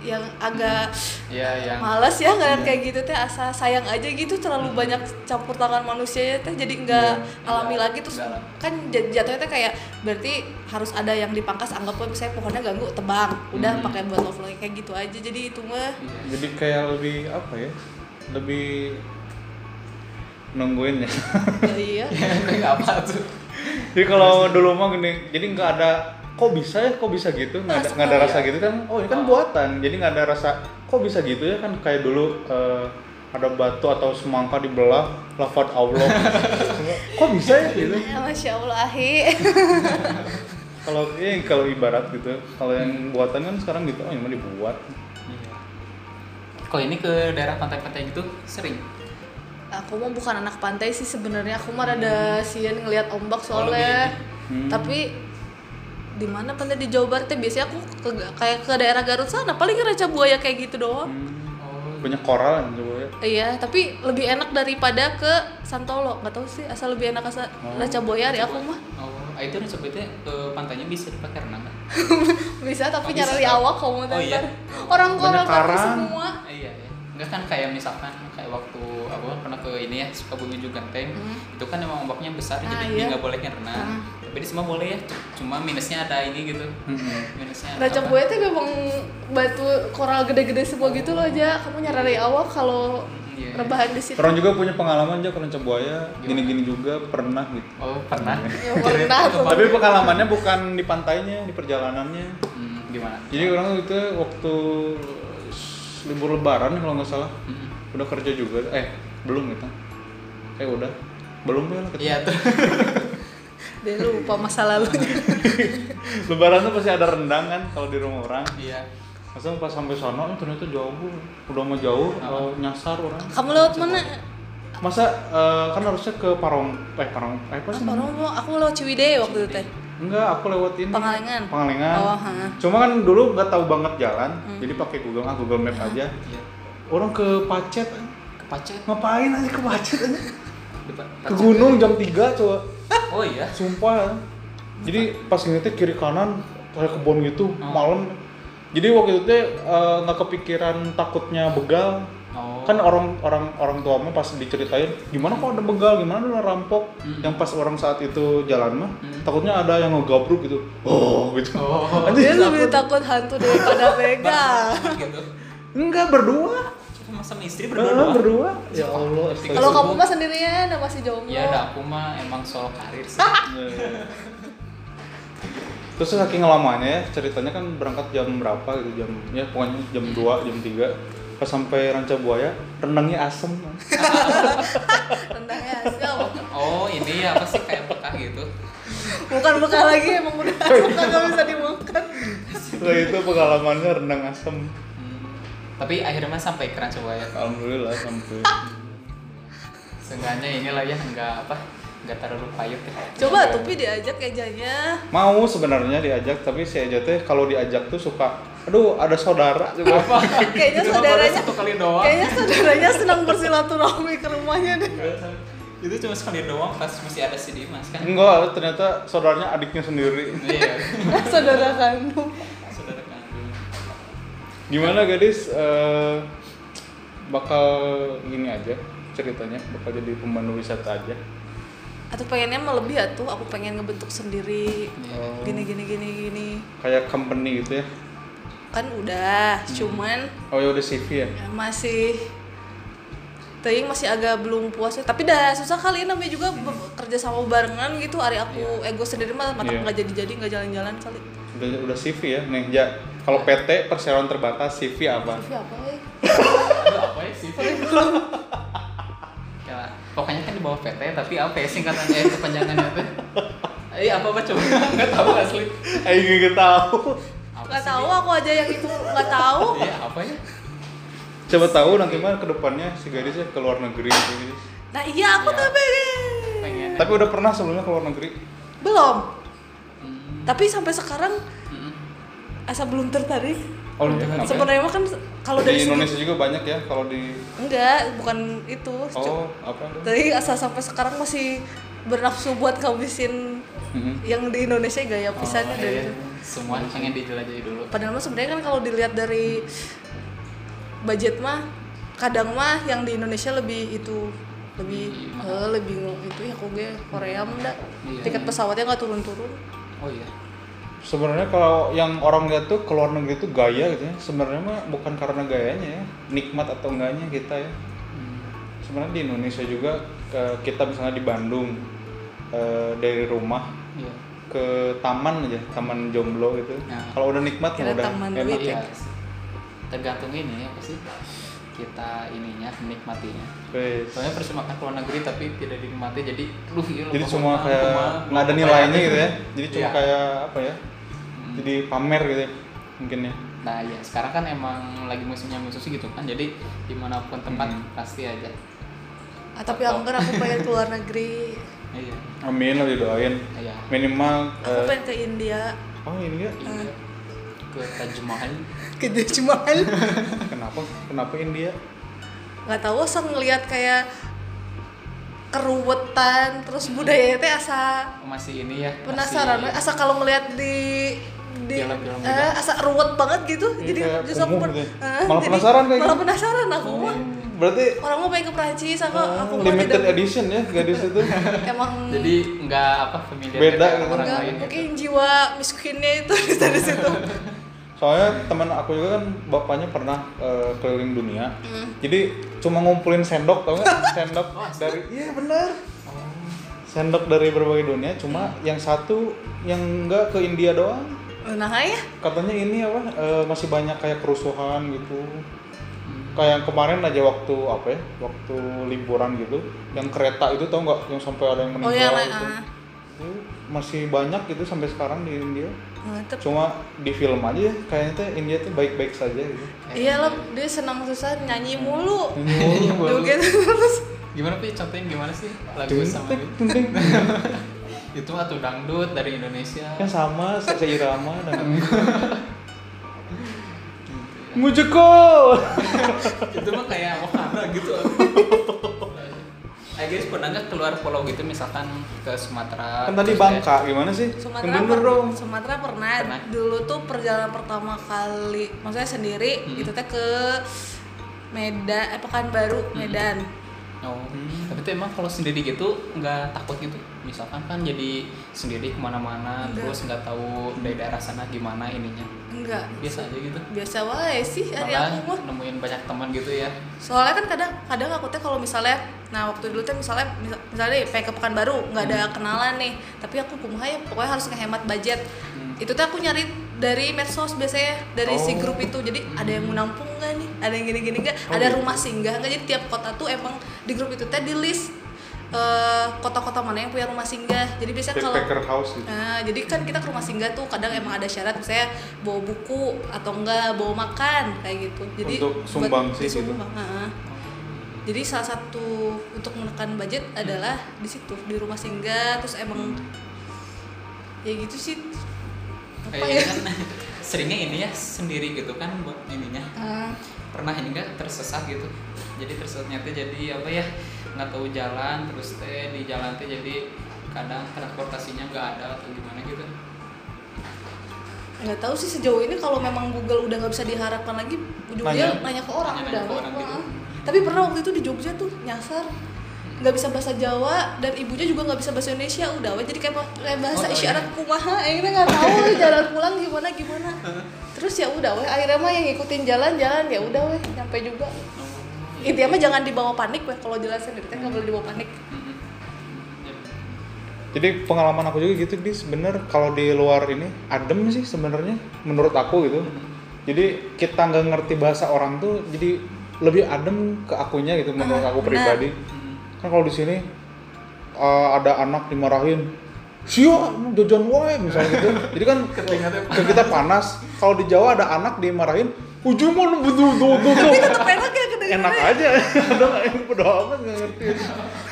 yang agak iya yang males ya ngeliat Iya. kayak gitu teh asa sayang aja gitu terlalu banyak campur tangan manusia teh jadi nggak Iya. alami Nggak- lagi terus kan jat- jatuhnya teh kayak berarti harus ada yang dipangkas anggap aja misalnya pohonnya ganggu tebang udah Hmm. pakai buat love love kayak gitu aja jadi itu mah Iya. jadi kayak lebih apa ya lebih nungguin ya. Ya iya [LAUGHS] Kayak apa tuh? Jadi kalau dulu mah gini jadi nggak ada kok bisa ya kok bisa gitu? Nggak ada, nggak ada rasa sekali. gitu kan? Oh ini kan Oh. buatan. Jadi nggak ada rasa kok bisa gitu ya? Kan kayak dulu eh, ada batu atau semangka dibelah lafad Allah. [LAUGHS] Kok bisa ya gitu? Ya, masya allah ahi. [LAUGHS] Kalau eh kalau ibarat gitu. Kalau yang buatan kan sekarang gitu oh ini mah dibuat Kalau ini ke daerah pantai-pantai gitu sering. aku mah bukan anak pantai sih sebenarnya aku mah rada sian ngelihat ombak Oh, soalnya Hmm. tapi di mana pantai di Jawa Barat teh biasanya aku ke, kayak ke daerah Garut sana paling raca buaya kayak gitu doang Hmm. Oh. banyak koral yang coba ya iya tapi lebih enak daripada ke Santolo nggak tahu sih asal lebih enak asal Oh. raca buaya di aku mah Oh, itu coba itu ke pantainya bisa dipakai renang kan? [LAUGHS] bisa tapi Oh, bisa, nyari kan? awak kamu Oh, iya. orang tapi karang. semua Ah, iya, iya. Enggak kan kayak misalkan kayak waktu aku kan pernah ke ini ya Sukabumi juga Genteng. Hmm. Itu kan emang ombaknya besar Ah, jadi iya. nggak boleh renang. Hmm. Tapi di semua boleh ya. Cuma minusnya ada ini gitu. Hmm. Minusnya raca apa? buaya teh memang batu koral gede-gede semua gitu loh aja kamu nyari awak kalau Iya. rebahan di situ Orang juga punya pengalaman aja kalau buaya gini-gini juga pernah gitu. Oh, pernah. [LAUGHS] Ya, pernah. Tapi pengalamannya bukan di pantainya, di perjalanannya. Hmm, gimana? Jadi orang itu waktu libur lebaran kalau nggak salah Hmm. udah kerja juga. Eh belum gitu. Eh udah belum ya lah. Iya tuh. [LAUGHS] dia lupa masa lalunya [LAUGHS] lebaran tuh pasti ada rendang kan kalau di rumah orang. Iya. Masa pas sampai sana oh, ternyata jauh, udah mau jauh, Oh. eh, nyasar orang. kamu lewat mana Masa eh, kan harusnya ke Parong, eh Parong, eh apa sih? apa namanya? mau aku lewat Ciwidey waktu itu teh Enggak, aku lewat ini. Pangalengan? Pangalengan. Oh, ha. Cuma kan dulu nggak tahu banget jalan, Hmm. jadi pakai Google, ah Google Map aja. Iya. Orang ke Pacet, Ke Pacet. ngapain aja ke Pacet aja? Di Pa- Ke gunung jam 3 coba. Oh iya. Sumpah. Jadi pas ngetik kiri kanan kayak kebun gitu, Oh. malam. Jadi waktu itu teh eh, nggak kepikiran takutnya begal. Oh. Kan orang orang orang tua mah pas diceritain gimana kok ada begal, gimana ada rampok. Hmm. Yang pas orang saat itu jalan mah Hmm. takutnya ada yang ngegabruk gitu. Oh, gitu. Oh. [LAUGHS] Anjing, dia lebih takut hantu daripada [LAUGHS] begal gitu. Enggak berdua. Cuma sama istri Berdua, berdua. Ya Allah. Kalau kamu mah sendirian masih jomblo Ya ada aku mah emang solo karir sih. [LAUGHS] Iya. Terus saking lamanya ya ceritanya kan berangkat jam berapa gitu jam ya pokoknya jam 2 jam 3 pas sampai Ranca Buaya rendangnya asem rendangnya hasil Oh ini apa sih kayak peka gitu? bukan bekal lagi emang udah asam kagak bisa dimakan Nah itu pengalamannya rendang asem Hmm. Tapi akhirnya sampai ke Rancabuaya. Alhamdulillah sampai Seenggaknya inilah ya nggak apa nggak terlalu payut ya. coba tupi diajak ejanya mau sebenarnya diajak tapi si Eja teh kalau diajak tuh suka aduh ada saudara [LAUGHS] juga kayaknya saudaranya satu kali doang. kayaknya saudaranya senang bersilaturahmi ke rumahnya deh itu cuma sekali doang pas masih ada si Dimas kan. enggak ternyata saudaranya adiknya sendiri Iya. [LAUGHS] saudara kandung Saudara kandung. gimana gadis Eh, bakal gini aja ceritanya bakal jadi pemandu wisata aja atau pengennya melebih atuh aku pengen ngebentuk sendiri. Iya. gini gini gini gini. Kayak company gitu ya? Kan udah cuman oh ya udah CV ya ya? masih Teuing masih agak belum puas ya. tapi dah susah kali. Namanya juga be- kerja sama barengan gitu. Hari aku ego sendiri mah mata Iya. nggak jadi jadi nggak jalan-jalan kali. Udah udah CV ya? Nih ja. Kalau PT perseroan terbatas. CV apa? Tapi apa ya Aduh, apa ya sih? Ya, pokoknya kan di bawah PT tapi apa ya singkatannya kepanjangannya tuh? Eh apa apa coba? [LAUGHS] Nggak tahu asli. Ayo nggak tahu nggak tahu aku aja yang itu nggak tahu [LAUGHS] Iya apa ya? coba tahu nanti mah ke depannya si gadisnya ke luar negeri gitu. nah iya aku Iya. tapi Pengen. tapi udah pernah sebelumnya ke luar negeri belum Hmm, tapi sampai sekarang hmm. asa belum tertarik Oh, iya, kenapa? sebenarnya mah kan kalau dari di segi Indonesia juga banyak ya kalau di enggak bukan itu oh apa? Tapi asal sampai sekarang masih bernafsu buat ngabisin Mhm. yang di Indonesia gaya pisannya Oh, dari iya. semua pengen dijelajahi dulu Padahal mah sebenarnya kan kalau dilihat dari budget mah kadang mah yang di Indonesia lebih itu lebih Lebih eh, mahal. lebih itu ya kok gue Korea mah Iya. tiket pesawatnya nggak turun-turun oh iya Sebenarnya kalau yang orang lihat tuh ke luar negeri tuh gaya gitu ya. Sebenarnya mah bukan karena gayanya ya, nikmat atau enggaknya kita ya. Hmm. Sebenarnya di Indonesia juga kita misalnya di Bandung eh, dari rumah iya ke taman aja, taman jomblo gitu. Nah. Kalau udah nikmat Kira mah udah taman enak. duit iya tergantung ini apa sih kita ininya menikmatinya Wes. soalnya percuma kan keluar negeri tapi tidak dinikmati jadi lu Jadi cuma kayak nggak ada nilainya gitu ya. Jadi cuma Iya. kayak apa ya? Hmm. Jadi pamer gitu ya. Mungkin ya. nah ya sekarang kan emang lagi musimnya musuh gitu kan jadi di mana pun tempat Hmm. pasti aja ah, tapi anggar aku pengen ke luar negeri iya Amin lah didoain. iya Minimal aku eh, pengen ke India oh ini ya. Iya. Ke Taj Mahal ke Taj Mahal [LAUGHS] Kenapa? Kenapa India? nggak tahu asal ngelihat kayak keruwetan terus budaya teh asa masih ini ya penasaran masih- asa kalau ngelihat di di Film-film eh, juga. asa ruwet banget gitu Iya, jadi justru aku kumuh pen- gitu eh, Malah jadi penasaran kayak malah gitu. penasaran aku mah Berarti orang mau pengen ke Prancis aku aku mah limited tidak edition ya gadis itu. [LAUGHS] emang jadi nggak apa familiar Beda gitu. orang enggak lain mungkin gitu. jiwa miskinnya itu [LAUGHS] dari situ Soalnya teman aku juga kan bapaknya pernah eh, keliling dunia. Hmm. Jadi cuma ngumpulin sendok tau nggak? [LAUGHS] Sendok Oh, dari iya benar. Oh. Sendok dari berbagai dunia. Cuma yang satu yang enggak ke India doang. nah ya Katanya ini apa? eh, masih banyak kayak kerusuhan gitu. Hmm. Kayak yang kemarin aja waktu apa ya? Waktu liburan gitu. Yang kereta itu tau nggak? Yang sampai ada yang oh meninggal. ya nah, gitu. ah. Masih banyak gitu sampai sekarang di India. Nah, tapi- Cuma di film aja ya, kayaknya tuh India tuh baik-baik saja gitu. iya lah dia senang susah nyanyi mulu Nyanyi mulu. [LAUGHS] terus gimana sih contohin gimana sih lagu Dung, sama gitu [LAUGHS] itu mah tuh dangdut dari Indonesia kan sama se- seirama dan. [LAUGHS] Mujeko. itu mah kayak wahana gitu Guys, pernah nggak keluar pulau gitu misalkan ke Sumatera? Kan tadi Bangka gimana sih? Sumatera bener per- dong. Sumatera pernah. Pernah. Dulu tuh perjalanan pertama kali, maksudnya sendiri Hmm. itu teh ke Medan, eh Pekanbaru, Medan. kayak- Oh, tapi tuh emang kalau sendiri gitu nggak takut gitu? Misalkan kan jadi sendiri ke mana-mana, terus nggak tahu dari daerah sana gimana ininya. Enggak. Biasa aja gitu. Biasa wae sih hari Malah aku mah. nemuin banyak teman gitu ya. Soalnya kan kadang kadang aku teh kalau misalnya nah waktu dulu teh misalnya misal- misalnya pengen ke Pekanbaru nggak ada kenalan nih, tapi aku kumaha ya pokoknya harus ngehemat budget. Hmm. Itu teh aku nyari dari medsos biasanya dari si Oh. grup itu. Jadi ada yang menampung nggak nih? Ada yang gini-gini nggak? Oh, ada gitu. rumah singgah nggak? Jadi tiap kota tuh emang di grup itu teh di list eh, kota-kota mana yang punya rumah singgah. Jadi biasanya kalau house gitu. Nah, jadi kan kita ke rumah singgah tuh kadang emang ada syarat misalnya bawa buku atau enggak bawa makan kayak gitu. Jadi Untuk buat sumbang sih gitu. disumbang, heeh. Jadi salah satu untuk menekan budget adalah di situ di rumah singgah terus emang ya gitu sih. Kayak ya? kan [LAUGHS] seringnya ini ya sendiri gitu kan buat ininya. Ah, pernah ini enggak tersesat gitu jadi tersesatnya teh jadi apa ya nggak tahu jalan terus teh di jalan teh jadi kadang transportasinya nggak ada atau gimana gitu nggak tahu sih sejauh ini kalau memang Google udah nggak bisa diharapkan lagi ujungnya Nanya. nanya, ke orang Nanya- udah. nanya ke orang gitu. Tapi pernah waktu itu di Jogja tuh nyasar nggak bisa bahasa Jawa dan ibunya juga nggak bisa bahasa Indonesia udah jadi kayak, kayak bahasa Oh, iya. isyarat kumaha akhirnya nggak tahu jalan pulang gimana gimana terus ya udah weh akhirnya mah yang ngikutin jalan-jalan ya udah weh nyampe juga intinya mah jangan dibawa panik weh kalau jalan sendiri teh nggak boleh dibawa panik. Ya. Jadi pengalaman aku juga gitu dis bener kalau di luar ini adem sih sebenarnya menurut aku gitu. Jadi kita nggak ngerti bahasa orang tuh jadi lebih adem ke akunya gitu menurut Ah, aku pribadi. Mm. Kan kalau di sini uh, ada anak dimarahin, Sia, jajan wae misalnya gitu. Jadi kan ke kita panas. Kalau di Jawa ada anak dimarahin, ujung mau betul betul betul. tapi tetap enak ya enak aja [LAUGHS] udah nggak yang bodo amat nggak ngerti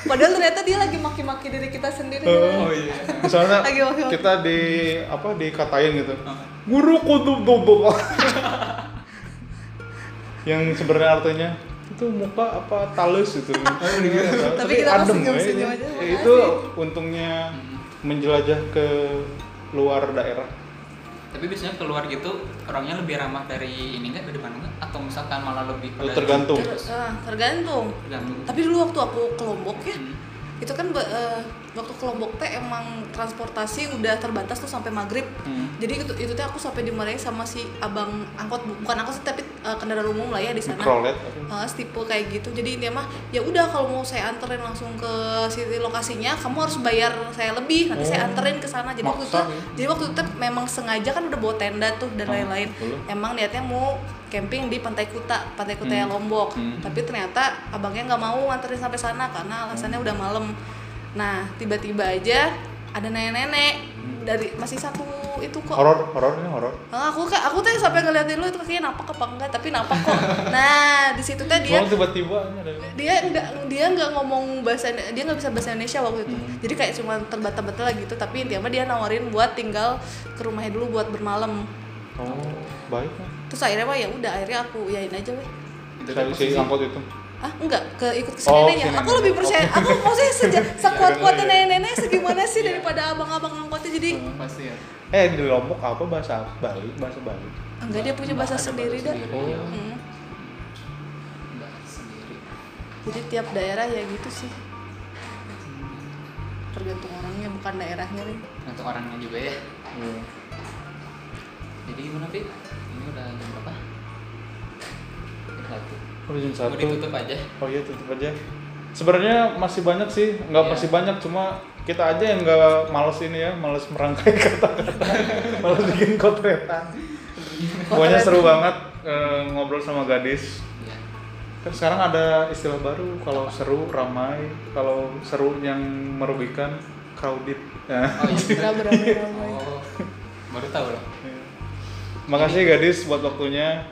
Padahal ternyata dia lagi maki-maki diri kita sendiri. Oh iya. misalnya Lagi wakil. kita di apa dikatain gitu guru kutub tutup [LAUGHS] yang sebenarnya artinya itu muka apa talus itu [LAUGHS] Tapi kita adem ya. aja, Ya, itu untungnya menjelajah ke luar daerah Tapi biasanya keluar gitu orangnya lebih ramah dari ini enggak dari Bandung nggak? Atau misalkan malah lebih pada Tergantung. Terus, Ah, tergantung. tergantung. Tapi dulu waktu aku ke Lombok ya, Hmm. itu kan eh, waktu ke Lombok teh emang transportasi udah terbatas tuh sampai maghrib. Hmm. Jadi itu, itu teh aku sampai dimarahin sama si abang angkot, bu- bukan angkot sih tapi eh, kendaraan umum lah ya di sana. mikrolet Uh, tipe kayak gitu jadi intinya mah ya udah kalau mau saya anterin langsung ke situ lokasinya kamu harus bayar saya lebih nanti saya Oh. anterin ke sana jadi waktu itu Maksa, ya? jadi waktu itu memang sengaja kan udah bawa tenda tuh dan Oh, lain-lain boleh. emang niatnya mau camping di Pantai Kuta Pantai Kuta yang Hmm. Lombok Hmm. tapi ternyata abangnya nggak mau nganterin sampai sana karena alasannya udah malam nah tiba-tiba aja ada nenek-nenek dari masih satu itu kok. Horor horor ini horor. Ah, aku ka- aku tuh sampai ngeliatin lu itu kakinya napak apa enggak tapi napak kok. [LAUGHS] Nah di situ teh dia tiba-tiba dia nggak dia nggak ngomong bahasa dia nggak bisa bahasa Indonesia waktu itu. Hmm. jadi kayak cuma terbata-bata lah gitu tapi intinya mah dia nawarin buat tinggal ke rumahnya dulu buat bermalam. Oh baik terus akhirnya mah ya udah akhirnya aku yain aja weh. Itu si, tuh angkot itu ah enggak ke ikut ke si Oh, neneknya si aku nenek. lebih percaya aku maksudnya [LAUGHS] sejak sekuat kuatnya Iya, iya. nenek-nenek segimana sih daripada abang-abang angkotnya jadi pasti ya. eh di lombok apa bahasa Bali bahasa Bali enggak dia punya bahasa sendiri dah sendiri, Oh. iya. Hmm. Bahasa sendiri. jadi tiap daerah ya gitu sih tergantung orangnya bukan daerahnya nih Untuk orangnya juga ya. Iya. Jadi gimana Pi? Ini udah jam berapa? Satu. Oh, jam Mau satu. ditutup aja. Oh iya tutup aja. Sebenarnya masih banyak sih, nggak Iya. masih banyak cuma kita aja yang nggak males ini ya, males merangkai [LAUGHS] kata-kata, males bikin kotretan. Pokoknya seru banget eh, ngobrol sama gadis. Iya. Kan sekarang ada istilah baru kalau seru ramai, kalau seru yang merugikan crowded. [LAUGHS] Oh iya. beramai-ramai Oh. Baru tahu loh. Makasih gadis buat waktunya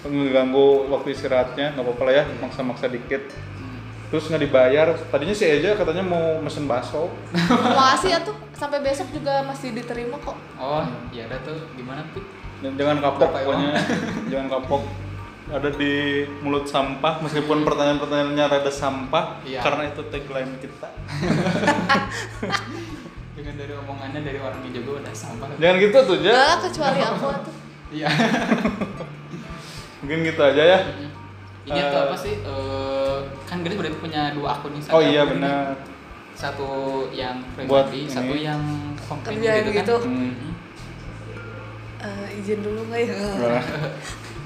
mengganggu waktu istirahatnya nggak apa-apa lah ya maksa-maksa dikit terus nggak dibayar tadinya si Eja katanya mau mesen bakso [LAUGHS] Makasih ya tuh sampai besok juga masih diterima kok. Oh, iya ada tuh gimana? Dan jangan kapok Berapa pokoknya [LAUGHS] jangan kapok ada di mulut sampah meskipun pertanyaan-pertanyaannya rada sampah Iya. karena itu tagline kita [LAUGHS] Dengan dari omongannya dari orangnya juga udah sampah. jangan gitu tuh Enggak ja lah, kecuali aku tuh. Iya. Mungkin gitu aja ya Ini tuh Eh, apa sih? Eh, kan Grace berarti punya dua akun nih. oh iya benar Satu yang Buat pribadi, ini. satu yang Kerjaan gitu, gitu. kan. Hmm. Hmm. Eh, izin dulu nggak ya? [LAUGHS]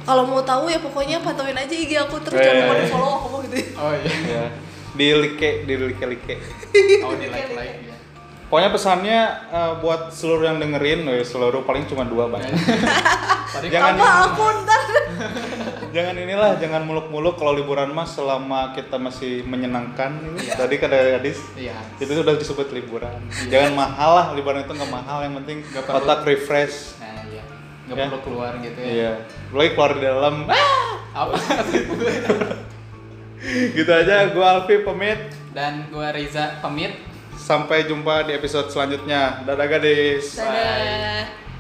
Kalau mau tahu ya pokoknya pantauin aja IG aku terus jangan lupa di follow aku gitu. Oh iya. ya [LAUGHS] di like di like like Oh di like like ya. Pokoknya pesannya eh, buat seluruh yang dengerin eh, seluruh paling cuma dua banyak [LAUGHS] Jangan- Apa aku ntar? [LAUGHS] jangan inilah jangan muluk-muluk kalau liburan mas selama kita masih menyenangkan Iya. tadi kata gadis Iya. itu sudah disebut liburan jangan mahal lah liburan itu nggak mahal yang penting perlu. otak refresh Nah iya. Nggak Ya. perlu keluar gitu ya. iya lagi keluar di dalam [LAUGHS] Apa? gitu aja gua Alfi pamit Dan gua Riza pamit. Sampai jumpa di episode selanjutnya. Dadah gadis. Dadah.